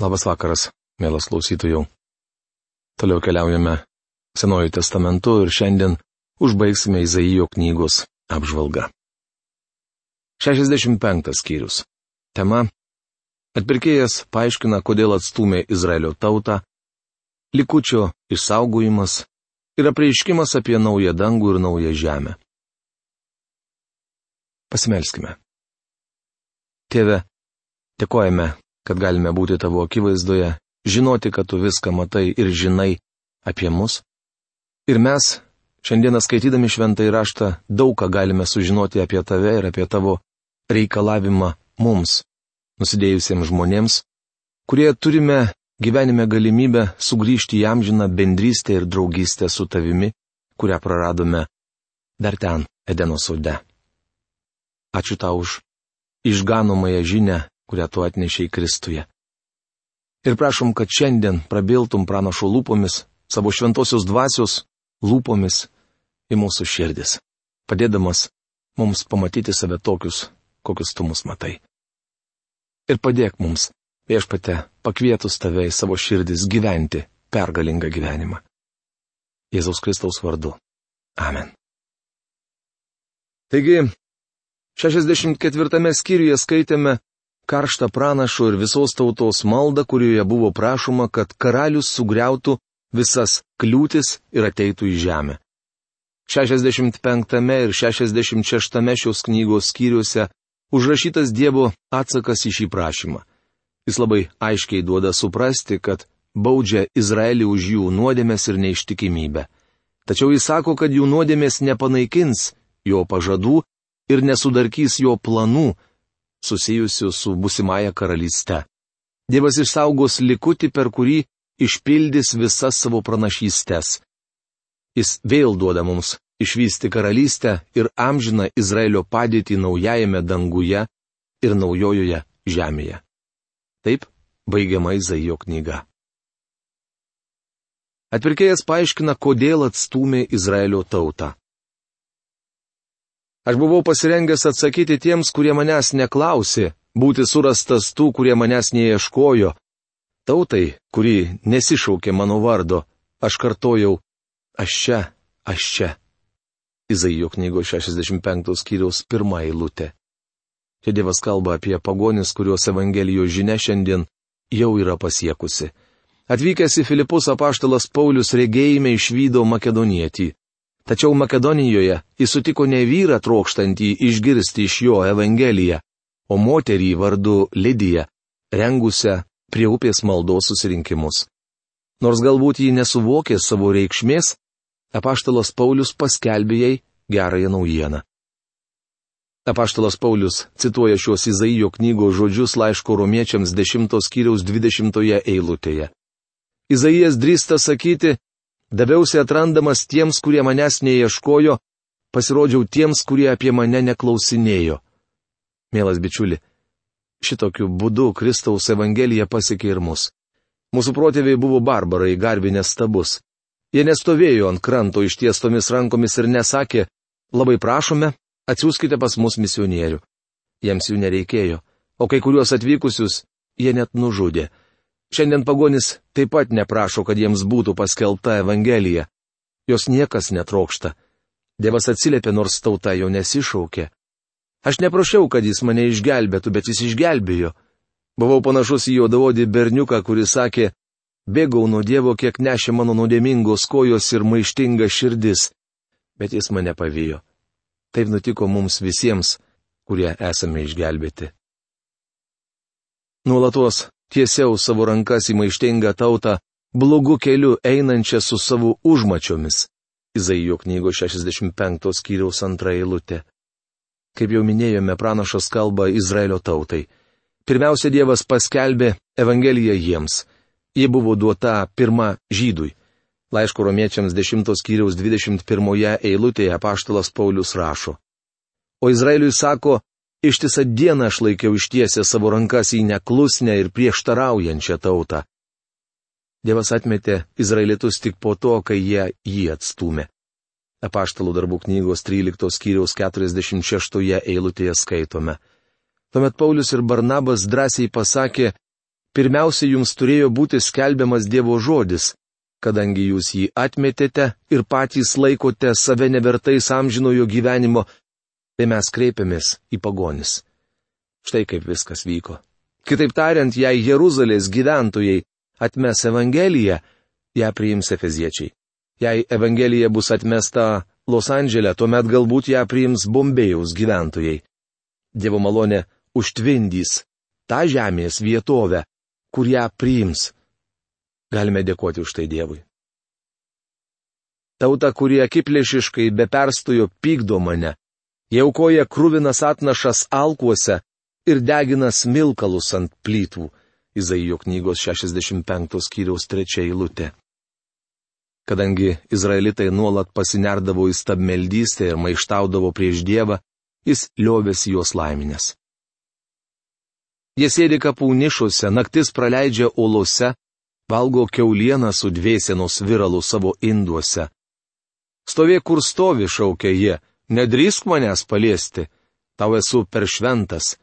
Labas vakaras, mielas klausytojų. Toliau keliaujame Senuoju testamentu ir šiandien užbaigsime Izaijo knygos apžvalgą. 65 skyrius. Tema. Atpirkėjas paaiškina, kodėl atstumė Izraelio tautą, likučio išsaugojimas ir apreiškimas apie naują dangų ir naują žemę. Pasimelskime. Tėve, dėkojame, kad galime būti tavo akivaizdoje, žinoti, kad tu viską matai ir žinai apie mus. Ir mes, šiandieną skaitydami šventą įraštą, daug ką galime sužinoti apie tave ir apie tavo reikalavimą mums, nusidėjusiems žmonėms, kurie turime gyvenime galimybę sugrįžti į amžiną bendrystę ir draugystę su tavimi, kurią praradome dar ten, Edeno sode. Ačiū tau už išganomąją žinę kurią tu atnešiai Kristuje. Ir prašom, kad šiandien prabiltum pranašo lūpomis, savo šventosios dvasios lūpomis į mūsų širdis, padėdamas mums pamatyti save tokius, kokius tu mus matai. Ir padėk mums, viešpate, pakvietus tave į savo širdis gyventi pergalingą gyvenimą. Jėzaus Kristaus vardu. Amen. Taigi, 64 skyriuje skaitėme karštą pranašo ir visos tautos maldą, kurioje buvo prašoma, kad karalius sugriautų visas kliūtis ir ateitų į žemę. 65 ir 66 šios knygos skyriuose užrašytas Dievo atsakas į šį prašymą. Jis labai aiškiai duoda suprasti, kad baudžia Izraelį už jų nuodėmės ir neištikimybę. Tačiau jis sako, kad jų nuodėmės nepanaikins jo pažadų ir nesudarkys jo planų, susijusių su busimąją karalyste. Dievas išsaugos likutį, per kurį išpildys visas savo pranašystės. Jis vėl duoda mums išvysti karalystę ir amžiną Izraelio padėtį naujajame danguje ir naujojoje žemėje. Taip baigiama Izaijo knyga. Atvirkėjas paaiškina, kodėl atstumė Izraelio tautą. Aš buvau pasirengęs atsakyti tiems, kurie manęs neklausė, būti surastas tų, kurie manęs neieškojo. Tautai, kuri nesišaukė mano vardo, aš kartojau, aš čia, aš čia. Izaijo knygos 65 skyriaus pirmą eilutę. Čia Dievas kalba apie pagonis, kuriuos Evangelijos žinia šiandien jau yra pasiekusi. Atvykęs į Filipus apaštalas Paulius regėjime išvydo makedonietį. Tačiau Makedonijoje jis sutiko ne vyrą trokštantį išgirsti iš jo Evangeliją, o moterį vardu Lidiją, rengusią prie upės maldos susirinkimus. Nors galbūt ji nesuvokė savo reikšmės, apaštalas Paulius paskelbė jai gerąją naujieną. Apaštalas Paulius cituoja šios Izaijo knygos žodžius laiško romiečiams 10 skyriaus 20 eilutėje. Izaijas drįsta sakyti, Daviausi atrandamas tiems, kurie manęs neieškojo, pasirodžiau tiems, kurie apie mane neklausinėjo. Mielas bičiuli, šitokiu būdu Kristaus Evangelija pasiekė ir mus. Mūsų protėviai buvo barbarai, garbinės stabus. Jie nestovėjo ant kranto ištiestomis rankomis ir nesakė, labai prašome, atsiųskite pas mus misionierių. Jiems jų nereikėjo, o kai kuriuos atvykusius jie net nužudė. Šiandien pagonis taip pat neprašo, kad jiems būtų paskelbta Evangelija. Jos niekas netrokšta. Dievas atsiliepė, nors tauta jo nesišaukė. Aš neprašiau, kad jis mane išgelbėtų, bet jis išgelbėjo. Buvau panašus į juodavodį berniuką, kuris sakė, bėgau nuo Dievo, kiek nešė mano nuodėmingos kojos ir maištinga širdis. Bet jis mane pavijo. Taip nutiko mums visiems, kurie esame išgelbėti. Nuolatos tiesiau savo rankas į maištingą tautą, blogų keliu einančią su savo užmačiomis. Izaijo knygos 65 skyriaus antra eilutė. Kaip jau minėjome, pranašas kalba Izraelio tautai. Pirmiausia, Dievas paskelbė Evangeliją jiems. Ji buvo duota pirma žydui. Laiško romiečiams 10 skyriaus 21 eilutėje apaštalas Paulius rašo. O Izraeliui sako, Ištisą dieną aš laikiau ištiesę savo rankas į neklusnę ir prieštaraujančią tautą. Dievas atmetė izraelitus tik po to, kai jie jį atstumė. Apaštalų darbų knygos 13 skyriaus 46 eilutėje skaitome. Tuomet Paulius ir Barnabas drąsiai pasakė, pirmiausia jums turėjo būti skelbiamas Dievo žodis, kadangi jūs jį atmetėte ir patys laikote save nevertais amžinojo gyvenimo, tai mes kreipiamės į pagonis. Štai kaip viskas vyko. Kitaip tariant, jei Jeruzalės gyventojai atmes Evangeliją, ją priims Efeziečiai. Jei Evangelija bus atmesta Los Andželė, tuomet galbūt ją priims Bombėjaus gyventojai. Dievo malonė užtvindys tą žemės vietovę, kur ją priims. Galime dėkoti už tai Dievui. Tauta, kurie akiplėšiškai be perstojo pykdo mane, jie aukoja krūvinas atnašas alkuose ir degina smilkalus ant plytų. Izaijo knygos 65 skyriaus 3 eilutė. Kadangi izraelitai nuolat pasinerdavo į stabmeldystę ir maištaudavo prieš Dievą, jis liovėsi juos laiminės. Jie sėdi kapų nišuose, naktis praleidžia olose, valgo keulieną su dvėsienos viralu savo induose. Stovė kur stovi, šaukia jie, nedrįsk manęs paliesti, tau esu per šventas.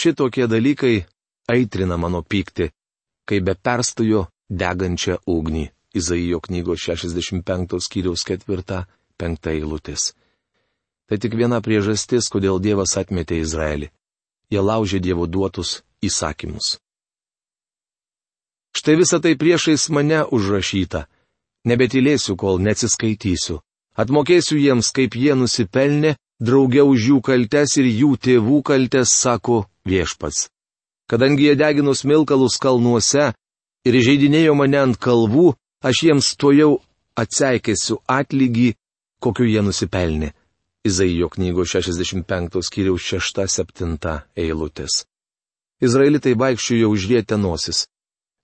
Šitokie dalykai aitrina mano pykti, kai be perstojo degančią ugnį. Izaijo knygos 65 skyriaus 4-5 eilutės. Tai tik viena priežastis, kodėl Dievas atmetė Izraelį jie laužė Dievo duotus įsakymus. Štai visa tai priešais mane užrašyta. Nebetylėsiu, kol neatsiskaitysiu. Atmokėsiu jiems, kaip jie nusipelnė, drauge už jų kaltes ir jų tėvų kaltes, sako viešpats. Kadangi jie degino smilkalus kalnuose ir žaidinėjo mane ant kalvų, aš jiems to jau atseikėsiu atlygį, kokiu jie nusipelnė. Izaijo knygos 65 skyriaus 6-7 eilutės. Izraelitai vaikščiojo užrietę nosis.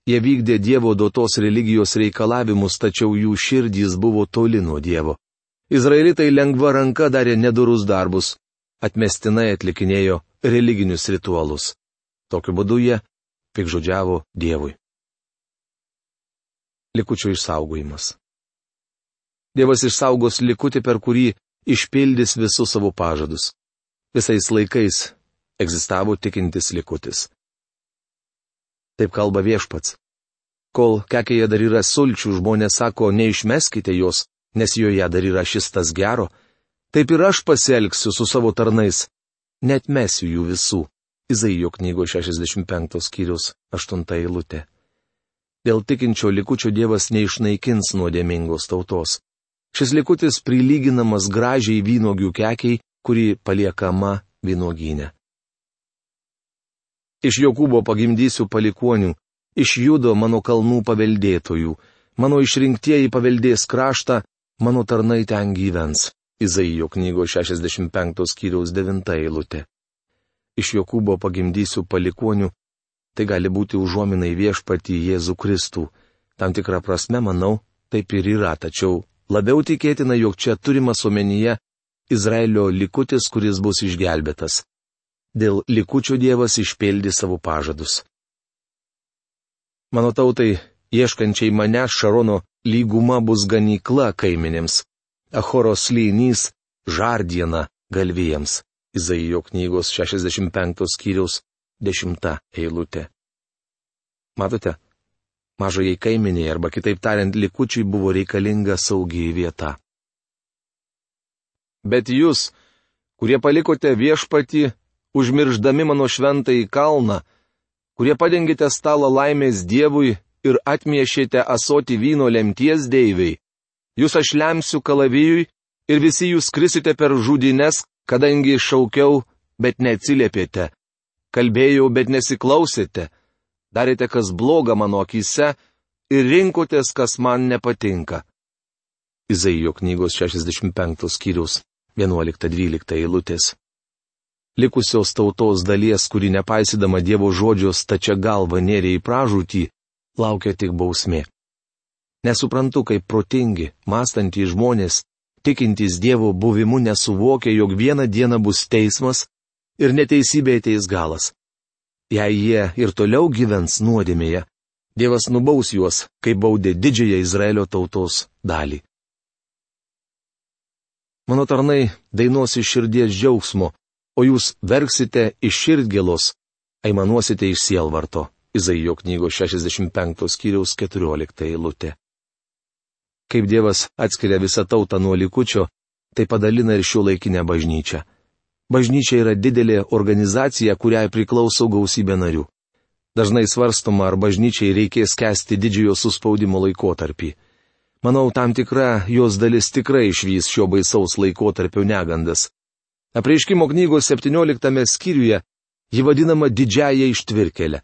Jie vykdė Dievo duotos religijos reikalavimus, tačiau jų širdys buvo toli nuo Dievo. Izraelitai lengva ranka darė nedorus darbus, atmestinai atlikinėjo religinius ritualus. Tokiu būdu jie pikžodžiavo Dievui. Likučių išsaugojimas. Dievas išsaugos likutį, per kurį išpildys visus savo pažadus. Visais laikais egzistavo tikintis likutis. Taip kalba viešpats. Kol kekėje dar yra sulčių, žmonės sako, neišmeskite jos, nes joje dar yra šis tas gero, taip ir aš pasielgsiu su savo tarnais. Net mesiu jų visų. Izaijo knygo 65 skyrius 8 eilutė. Dėl tikinčio likučio Dievas neišnaikins nuodėmingos tautos. Šis likutis prilyginamas gražiai vynogių kekiai, kuri paliekama vynogynė. Iš Jokūbo pagimdysiu palikonių, iš Judo mano kalnų paveldėtojų, mano išrinktieji paveldės kraštą, mano tarnai ten gyvens. Izaijo knygos 65 skyriaus 9 eilutė. Iš Jokūbo pagimdysiu palikonių, tai gali būti užuominai viešpati Jėzų Kristų. Tam tikrą prasme, manau, taip ir yra, tačiau Labiau tikėtina, jog čia turimas omenyje Izraelio likutis, kuris bus išgelbėtas. Dėl likučių Dievas išpildė savo pažadus. Mano tautai, ieškančiai mane Šarono lyguma bus ganykla kaiminėms, Achoros lynys žardiena galvijams. Izaijo knygos 65 skyriaus 10 eilutė. Matote, mažojai kaiminiai arba kitaip tariant likučiai buvo reikalinga saugiai vieta. Bet jūs, kurie palikote viešpatį, užmirždami mano šventąjį kalną, kurie padengėte stalą laimės Dievui ir atmiešėte asoti vyno lemties deiviai, jūs aš lemsiu kalavijui ir visi jūs krisite per žudines, kadangi šaukiau, bet neatsiliepėte, kalbėjau, bet nesiklausėte darėte kas bloga mano akise ir rinkotės, kas man nepatinka. Izaijo knygos 65 skyrius 11-12 eilutės. Likusios tautos dalies, kuri nepaisydama Dievo žodžio stačia galva nėrė į pražūtį, laukia tik bausmė. Nesuprantu, kaip protingi, mąstantys žmonės, tikintys Dievo buvimu nesuvokia, jog vieną dieną bus teismas ir neteisybė ateis galas. Jei jie ir toliau gyvens nuodėmėje, Dievas nubaus juos, kaip baudė didžiąją Izraelio tautos dalį. Mano tarnai dainuos iš širdies džiaugsmo, o jūs verksite iš širdgėlos, aimanuosite iš sielvarto. Izaijo knygos 65 skyriaus 14 eilutė. Kaip Dievas atskiria visą tautą nuo likučio, tai padalina ir šio laikinę bažnyčią. Bažnyčia yra didelė organizacija, kuriai priklauso gausybė narių. Dažnai svarstoma, ar bažnyčiai reikės kesti didžiojo suspaudimo laikotarpį. Manau, tam tikra jos dalis tikrai išvys šio baisaus laikotarpio negandas. Apreiškimo knygos 17 skyriuje ji vadinama didžiaja ištvirkelė.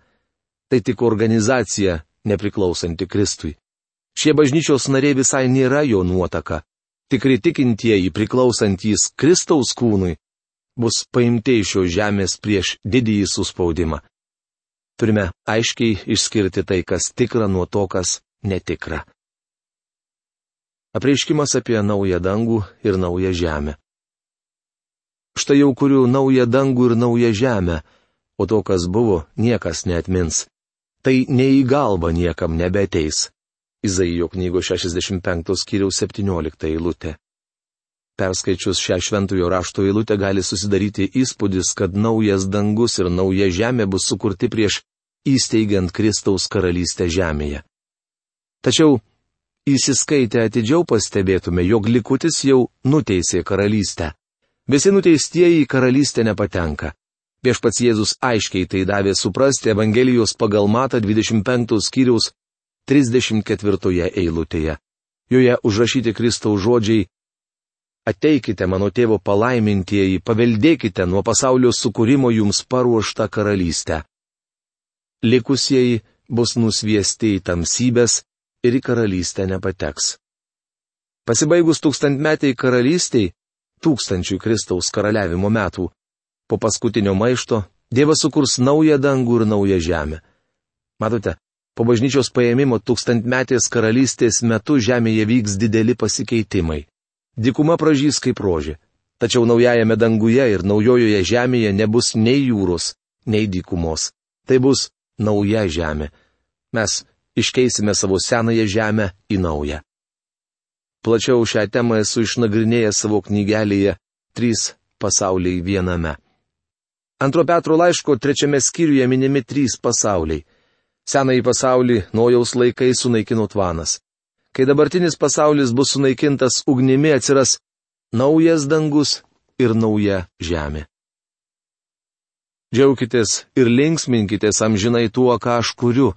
Tai tik organizacija nepriklausanti Kristui. Šie bažnyčios nariai visai nėra jo nuotaka. Tikri tikintieji priklausantys Kristaus kūnui bus paimti iš šios žemės prieš didįjį suspaudimą. Turime aiškiai išskirti tai, kas tikra nuo to, kas netikra. Apreiškimas apie naują dangų ir naują žemę. Štai jau kuriu naują dangų ir naują žemę, o to, kas buvo, niekas neatmins. Tai nei į galvą niekam nebeteis. Izaijo knygos 65 skyriaus 17 eilutė. Perskaičius šią šventojo rašto eilutę gali susidaryti įspūdis, kad naujas dangus ir nauja žemė bus sukurti prieš įsteigiant Kristaus karalystę žemėje. Tačiau, įsiskaitę atidžiau pastebėtume, jog likutis jau nuteisė karalystę. Visi nuteistieji į karalystę nepatenka. Viešpats Jėzus aiškiai tai davė suprasti Evangelijos pagal Mata 25 skyriaus 34 eilutėje. Joje užrašyti Kristaus žodžiai Ateikite mano tėvo palaimintieji, paveldėkite nuo pasaulio sukūrimo jums paruoštą karalystę. Likusieji bus nusviesti į tamsybės ir į karalystę nepateks. Pasibaigus tūkstantmetiai karalystiai, tūkstančių Kristaus karaliavimo metų. Po paskutinio maišto Dievas sukurs naują dangų ir naują žemę. Matote, po bažnyčios paėmimo tūkstantmetės karalystės metu žemėje vyks dideli pasikeitimai. Dikuma pražys kaip rožė. Tačiau naujajame danguje ir naujojoje žemėje nebus nei jūros, nei dykumos. Tai bus nauja žemė. Mes iškeisime savo senąją žemę į naują. Plačiau šią temą esu išnagrinėjęs savo knygelėje Trys pasauliai viename. Antro Petro laiško trečiame skyriuje minimi trys pasauliai. Senąjį pasaulį nojaus laikai sunaikino tvanas. Kai dabartinis pasaulis bus sunaikintas ugnimi, atsiras naujas dangus ir nauja žemė. Džiaukitės ir linksminkitės amžinai tuo, ką aš kuriu.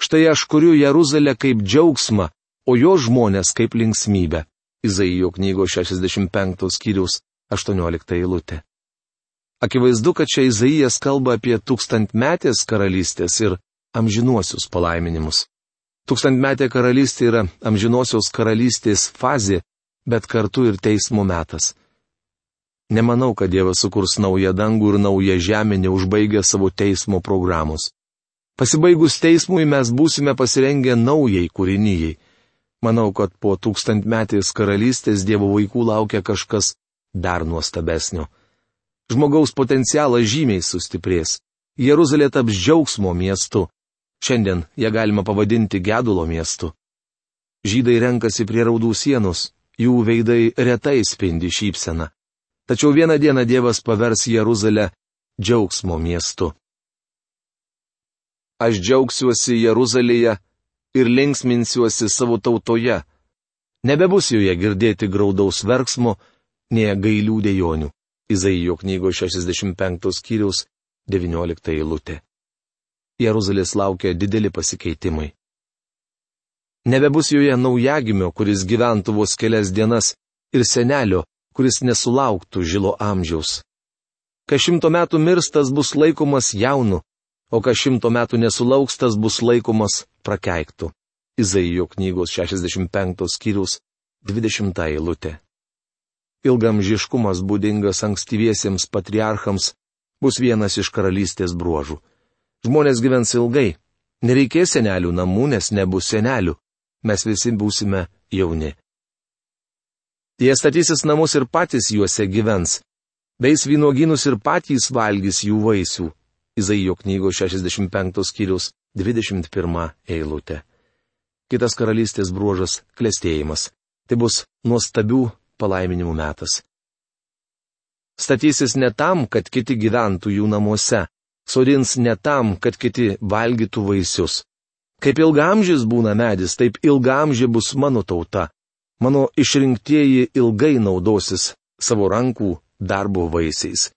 Štai aš kuriu Jeruzalę kaip džiaugsmą, o jo žmonės kaip linksmybė. Izaijo knygos 65 skyrius 18 eilutė. Akivaizdu, kad čia Izaijas kalba apie tūkstantmetės karalystės ir amžinuosius palaiminimus. Tūkstantmetė karalystė yra amžinosios karalystės fazė, bet kartu ir teismo metas. Nemanau, kad Dievas sukurs naują dangų ir naują žemę neužbaigę savo teismo programos. Pasibaigus teismui mes būsime pasirengę naujai kūrinyjei. Manau, kad po tūkstantmetės karalystės Dievo vaikų laukia kažkas dar nuostabesnio. Žmogaus potencialas žymiai sustiprės. Jeruzalė taps džiaugsmo miestu. Šiandien ją galima pavadinti gedulo miestu. Žydai renkasi prie raudų sienos, jų veidai retai spindi šypsena. Tačiau vieną dieną Dievas pavers Jeruzalę džiaugsmo miestu. Aš džiaugsiuosi Jeruzalėje ir linksminsiuosi savo tautoje. Nebebus joje girdėti graudaus verksmo, nie gailių dėjonių. Izaijo knygos 65 skyriaus 19 eilutė. Jeruzalės laukia dideli pasikeitimai. Nebebus joje naujagimio, kuris gyventų vos kelias dienas, ir senelio, kuris nesulauktų žilo amžiaus. Kas šimto metų mirstas bus laikomas jaunu, o kas šimto metų nesulauks, tas bus laikomas prakeiktų. Izaijo knygos 65 skyrius 20 eilutė. Ilgamžiškumas būdingas ankstyviesiems patriarchams bus vienas iš karalystės bruožų. Žmonės gyvens ilgai, nereikės senelių namų, nes nebus senelių, mes visi būsime jauni. Jie statysis namus ir patys juose gyvens, beis vynuoginus ir patys valgys jų vaisių. Izaijo knygos 65 skyrius 21 eilutė. Kitas karalystės bruožas - klėstėjimas. Tai bus nuostabių palaiminimų metas. Statysis ne tam, kad kiti gyventų jų namuose, sodins ne tam, kad kiti valgytų vaisius. Kaip ilgamžis būna medis, taip ilgamžė bus mano tauta. Mano išrinktieji ilgai naudosis savo rankų darbo vaisiais.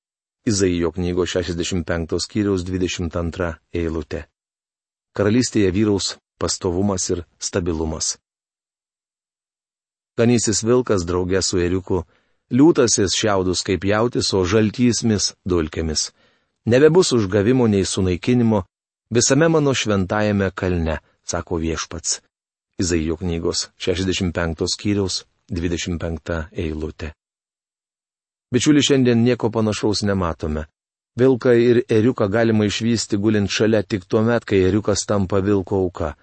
Izaijo knygos 65 skyriaus 22 eilutė. Karalystėje vyraus pastovumas ir stabilumas. Ganysis vilkas draugė su eriuku, liūtasis šiaudus kaip jautis, o žaltysmis dulkėmis. Nebebus užgavimo nei sunaikinimo visame mano šventajame kalne, sako viešpats. Izaijo knygos 65 skyriaus 25 eilutė. Bičiuli, šiandien nieko panašaus nematome. Vilką ir eriuką galima išvysti gulint šalia tik tuo met, kai eriukas tampa vilko auka.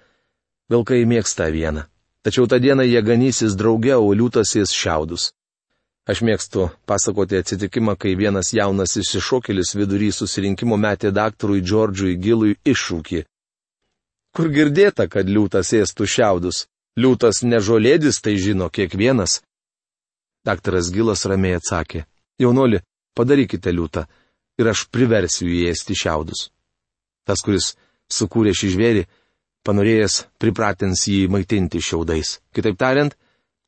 Vilkai mėgsta vieną. Tačiau tą dieną jie ganysis drauge, o liūtasis šiaudus. Aš mėgstu pasakoti atsitikimą, kai vienas jaunas išsišokėlis vidury susirinkimo metė daktarui Džordžui Gilui iššūkį. Kur girdėta, kad liūtas ėstų šiaudus? Liūtas nežolėdis tai žino kiekvienas. Daktaras Gilas ramiai atsakė. Jaunoli, padarykite liūtą ir aš priversiu jį ėsti šiaudus. Tas, kuris sukūrė šį žvėrį, panorėjęs pripratins jį maitinti šiaudais. Kitaip tariant,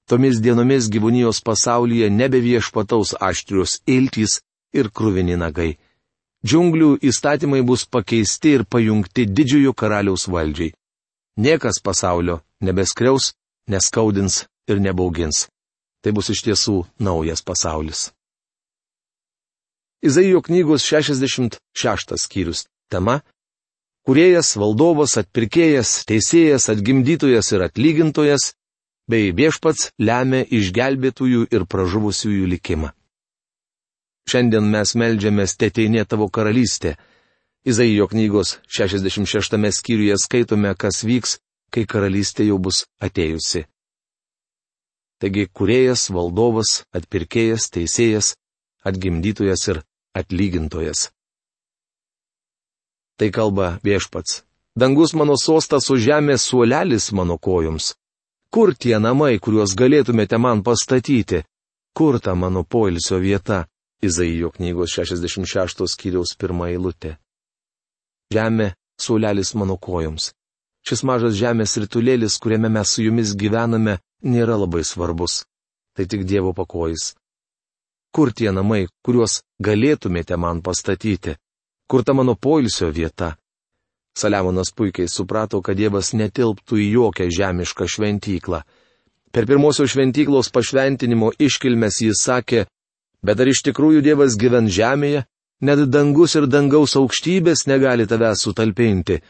tomis dienomis gyvūnijos pasaulyje nebeviešpataus aštrios iltys ir krūvini nagai. Džiunglių įstatymai bus pakeisti ir pajungti didžiojo karaliaus valdžiai. Niekas pasaulio nebeskriaus, neskaudins ir nebaugins. Tai bus iš tiesų naujas pasaulis. Izaijo knygos 66 skyrius tema - Kuriejas, valdovas, atpirkėjas, teisėjas, atgimdytojas ir atlygintojas, bei viešpats lemia išgelbėtųjų ir pražuvusiųjų likimą. Šiandien mes melžiamės teteinė tavo karalystė. Izaijo knygos 66 skyriuje skaitome, kas vyks, kai karalystė jau bus atėjusi. Taigi, kuriejas, valdovas, atpirkėjas, teisėjas, atgimdytojas ir atlygintojas. Tai kalba viešpats. Dangus mano sostas, o žemės suolelis mano kojoms. Kur tie namai, kuriuos galėtumėte man pastatyti? Kur ta mano poilsio vieta? Izaijo knygos 66 skyriaus pirmą eilutę. Žemė suolelis mano kojoms. Šis mažas žemės rytulėlis, kuriame mes su jumis gyvename, nėra labai svarbus. Tai tik Dievo pakojais. Kur tie namai, kuriuos galėtumėte man pastatyti? Kur ta mano poilsio vieta? Saliamonas puikiai suprato, kad Dievas netilptų į jokią žemišką šventyklą. Per pirmosios šventyklos pašventinimo iškilmes jis sakė, bet ar iš tikrųjų Dievas gyven žemėje, net dangus ir dangaus aukštybės negali tavęs sutalpinti.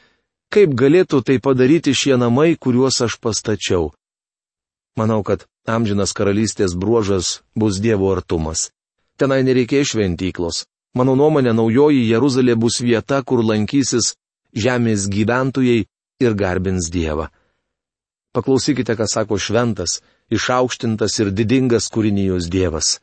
Kaip galėtų tai padaryti šie namai, kuriuos aš pastačiau? Manau, kad amžinas karalystės bruožas bus Dievo artumas. Tenai nereikės šventyklos. Mano nuomonė, naujoji Jeruzalė bus vieta, kur lankysis žemės gyventojai ir garbins Dievą. Paklausykite, ką sako šventas, išaukštintas ir didingas kūrinijos Dievas.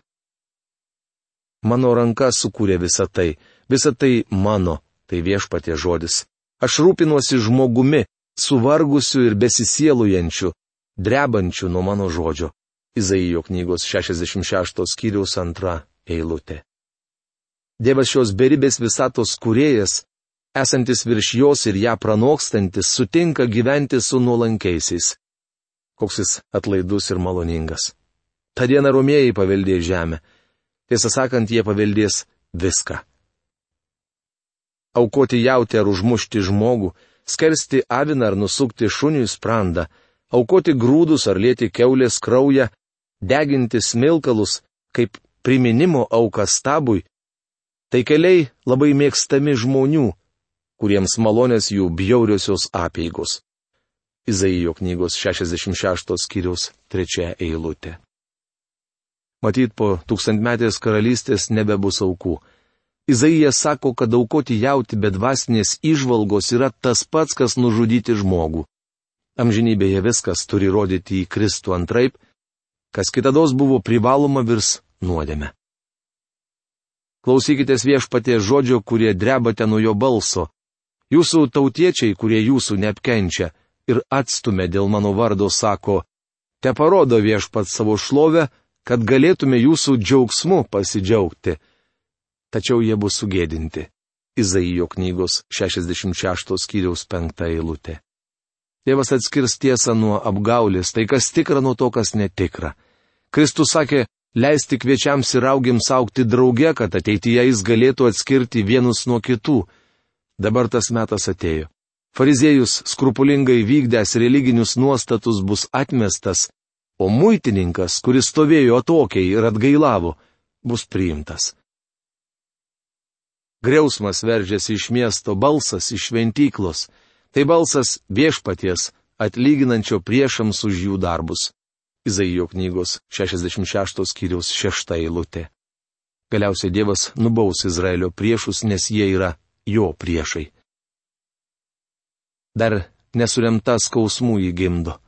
Mano ranka sukūrė visą tai, visą tai mano, tai viešpatie žodis. Aš rūpinuosi žmogumi, suvargusiu ir besisielujančiu, drebančių nuo mano žodžio. Izaijo knygos 66 skyriaus antra eilutė. Dievas šios beribės visatos kuriejas, esantis virš jos ir ją pranokstantis, sutinka gyventi su nuolankiaisiais. Koks jis atlaidus ir maloningas. Ta diena romėjai paveldė žemę. Tiesą sakant, jie paveldės viską. Aukoti jauti ar užmušti žmogų, skersti aviną ar nusukti šuniui sprandą aukoti grūdus ar lėti keulės kraują, deginti smilkalus kaip priminimo auką stabui, tai keliai labai mėgstami žmonių, kuriems malonės jų bjauriosios apėgos. Izaijo knygos 66 skyriaus 3 eilutė. Matyt, po tūkstantmetės karalystės nebebus aukų. Izaijas sako, kad aukoti jauti bedvasinės išvalgos yra tas pats, kas nužudyti žmogų. Amžinybėje viskas turi rodyti į Kristų antraip, kas kitados buvo privaloma virs nuodėme. Klausykitės viešpatie žodžio, kurie drebate nuo jo balso. Jūsų tautiečiai, kurie jūsų neapkenčia ir atstumė dėl mano vardo, sako, te parodo viešpat savo šlovę, kad galėtume jūsų džiaugsmu pasidžiaugti. Tačiau jie bus sugėdinti. Izaijo knygos 66 skyriaus 5 eilutė. Dievas atskirs tiesą nuo apgaulės, tai kas tikra nuo to, kas netikra. Kristus sakė, leisti kviečiams ir augiams aukti drauge, kad ateityje jis galėtų atskirti vienus nuo kitų. Dabar tas metas atėjo. Fariziejus skrupulingai vykdęs religinius nuostatus bus atmestas, o muitininkas, kuris stovėjo atokiai ir atgailavo, bus priimtas. Griausmas veržėsi iš miesto, balsas iš šventyklos. Tai balsas viešpaties, atlyginančio priešams už jų darbus. Izaijo knygos 66 skyriaus 6 eilutė. Galiausiai Dievas nubaus Izraelio priešus, nes jie yra jo priešai. Dar nesuremta skausmų jį gimdo.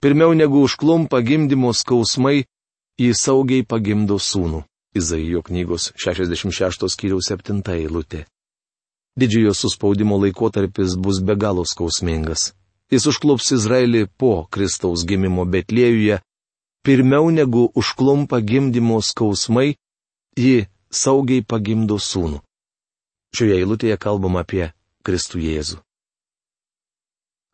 Pirmiau negu užklumpa gimdymo skausmai, jį saugiai pagimdo sūnų. Izaijo knygos 66 skyriaus 7 eilutė. Didžiojo suspaudimo laikotarpis bus be galo skausmingas. Jis užklups Izraelį po Kristaus gimimo Betlėjuje, pirmiau negu užklumpa gimdymo skausmai, ji saugiai pagimdo sūnų. Šioje eilutėje kalbama apie Kristų Jėzų.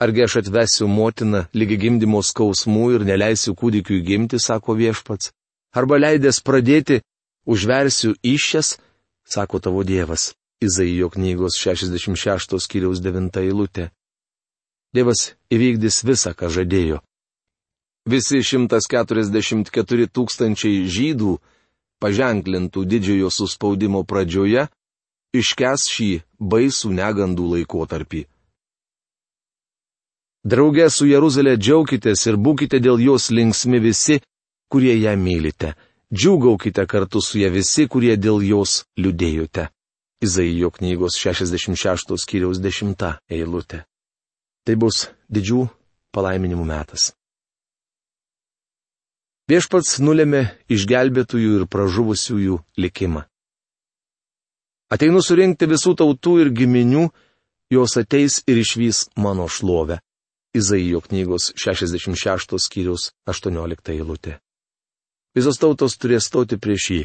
Argi aš atvesiu motiną lygi gimdymo skausmų ir neleisiu kūdikiui gimti, sako viešpats? Arba leidęs pradėti užversiu iššias, sako tavo Dievas. Izaijo knygos 66 skyriaus 9 eilutė. Dievas įvykdys visą, ką žadėjo. Visi 144 tūkstančiai žydų, paženklintų didžiojo suspaudimo pradžioje, iškes šį baisų negandų laikotarpį. Drauge su Jeruzalė džiaukitės ir būkite dėl jos linksmi visi, kurie ją mylite džiūgaukite kartu su ją visi, kurie dėl jos liūdėjote. Izaijo knygos 66 skyriaus 10 eilutė. Tai bus didžių palaiminimų metas. Viešpats nulėmė išgelbėtųjų ir pražuvusiųjų likimą. Ateinu surinkti visų tautų ir giminių, jos ateis ir išvys mano šlovę. Izaijo knygos 66 skyriaus 18 eilutė. Visos tautos turės stoti prieš jį.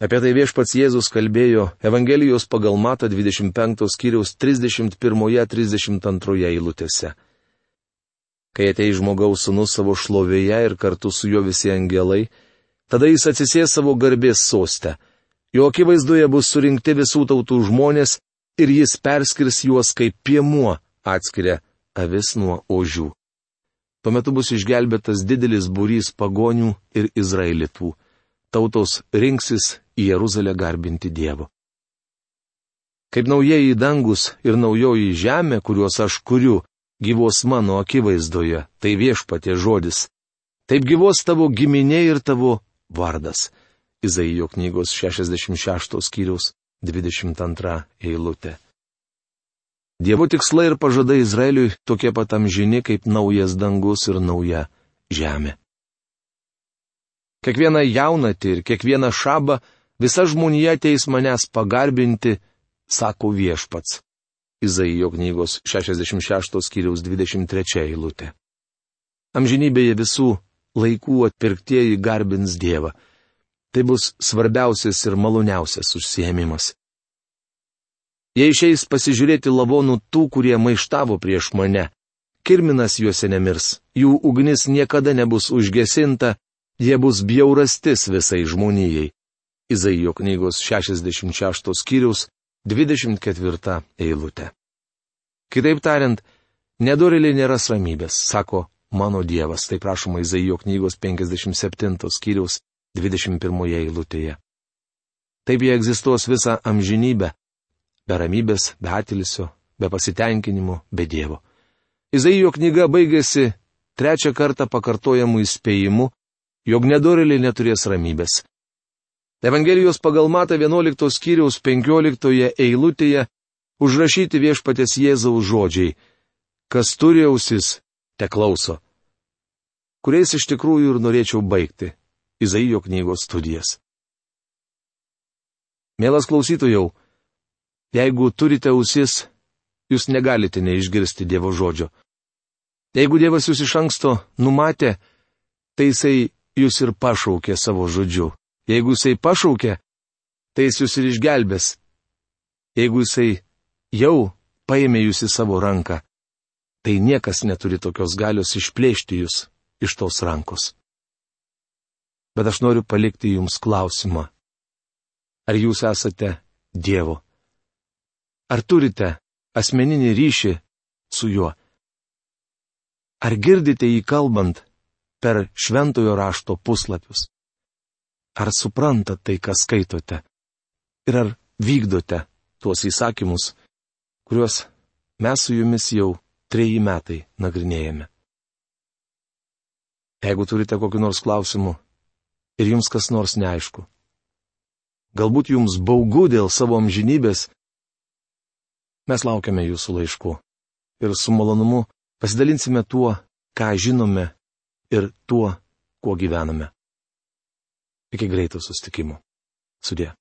Apie tai viešpats Jėzus kalbėjo Evangelijos pagal Mato 25 skyriaus 31-32 eilutėse. Kai atei žmogaus sunus savo šlovėje ir kartu su juo visi angelai, tada jis atsisės savo garbės sostę. Jo akivaizdoje bus surinkti visų tautų žmonės ir jis perskirs juos kaip piemuo atskiria avis nuo ožių. Tuo metu bus išgelbėtas didelis būrys pagonių ir izraelitų. Tautos rinksis į Jeruzalę garbinti Dievo. Kaip naujieji dangus ir naujoji žemė, kuriuos aš kuriu, gyvos mano akivaizdoje, tai viešpatė žodis. Taip gyvos tavo giminė ir tavo vardas. Izaijo knygos 66 skyriaus 22 eilutė. Dievo tikslai ir pažadai Izraeliui tokie pat amžini kaip naujas dangus ir nauja žemė. Kiekvieną jaunatį ir kiekvieną šabą visa žmonija ateis manęs pagarbinti, sako viešpats. Izaijo knygos 66 skyriaus 23 eilutė. Amžinybėje visų laikų atpirktieji garbins Dievą. Tai bus svarbiausias ir maloniausias užsiemimas. Jie išeis pasižiūrėti lavonų tų, kurie maištavo prieš mane. Kirminas juose nemirs, jų ugnis niekada nebus užgesinta, jie bus bjaurastis visai žmonijai. Izaijo knygos 66 skyrius 24 eilutė. Kitaip tariant, nedoriliai nėra ramybės, sako mano Dievas, tai prašoma Izaijo knygos 57 skyrius 21 eilutėje. Taip jie egzistuos visą amžinybę, be ramybės, be atilsio, be pasitenkinimo, be Dievo. Izaijo knyga baigėsi trečią kartą pakartojamų įspėjimu, jog nedoreliai neturės ramybės. Evangelijos pagal Mata 11 skyriaus 15 eilutėje užrašyti viešpatės Jėzaus žodžiai, kas turi ausis, te klauso. Kuriais iš tikrųjų ir norėčiau baigti Izaijo knygos studijas. Mielas klausytojau, Jeigu turite ausis, jūs negalite neišgirsti Dievo žodžio. Jeigu Dievas jūs iš anksto numatė, tai jisai jūs ir pašaukė savo žodžiu. Jeigu jisai pašaukė, tai jis jūs ir išgelbės. Jeigu jisai jau paėmė jūs į savo ranką, tai niekas neturi tokios galios išplėšti jūs iš tos rankos. Bet aš noriu palikti jums klausimą. Ar jūs esate Dievo? Ar turite asmeninį ryšį su juo? Ar girdite jį kalbant per šventojo rašto puslapius? Ar suprantate tai, ką skaitote? Ir ar vykdote tuos įsakymus, kuriuos mes su jumis jau treji metai nagrinėjame? Jeigu turite kokiu nors klausimu ir jums kas nors neaišku, galbūt jums baugu dėl savo amžinybės, mes laukiame jūsų laiškų ir su malonumu pasidalinsime tuo, ką žinome ir tuo, kuo gyvename. Iki greito sustikimo. Sudė.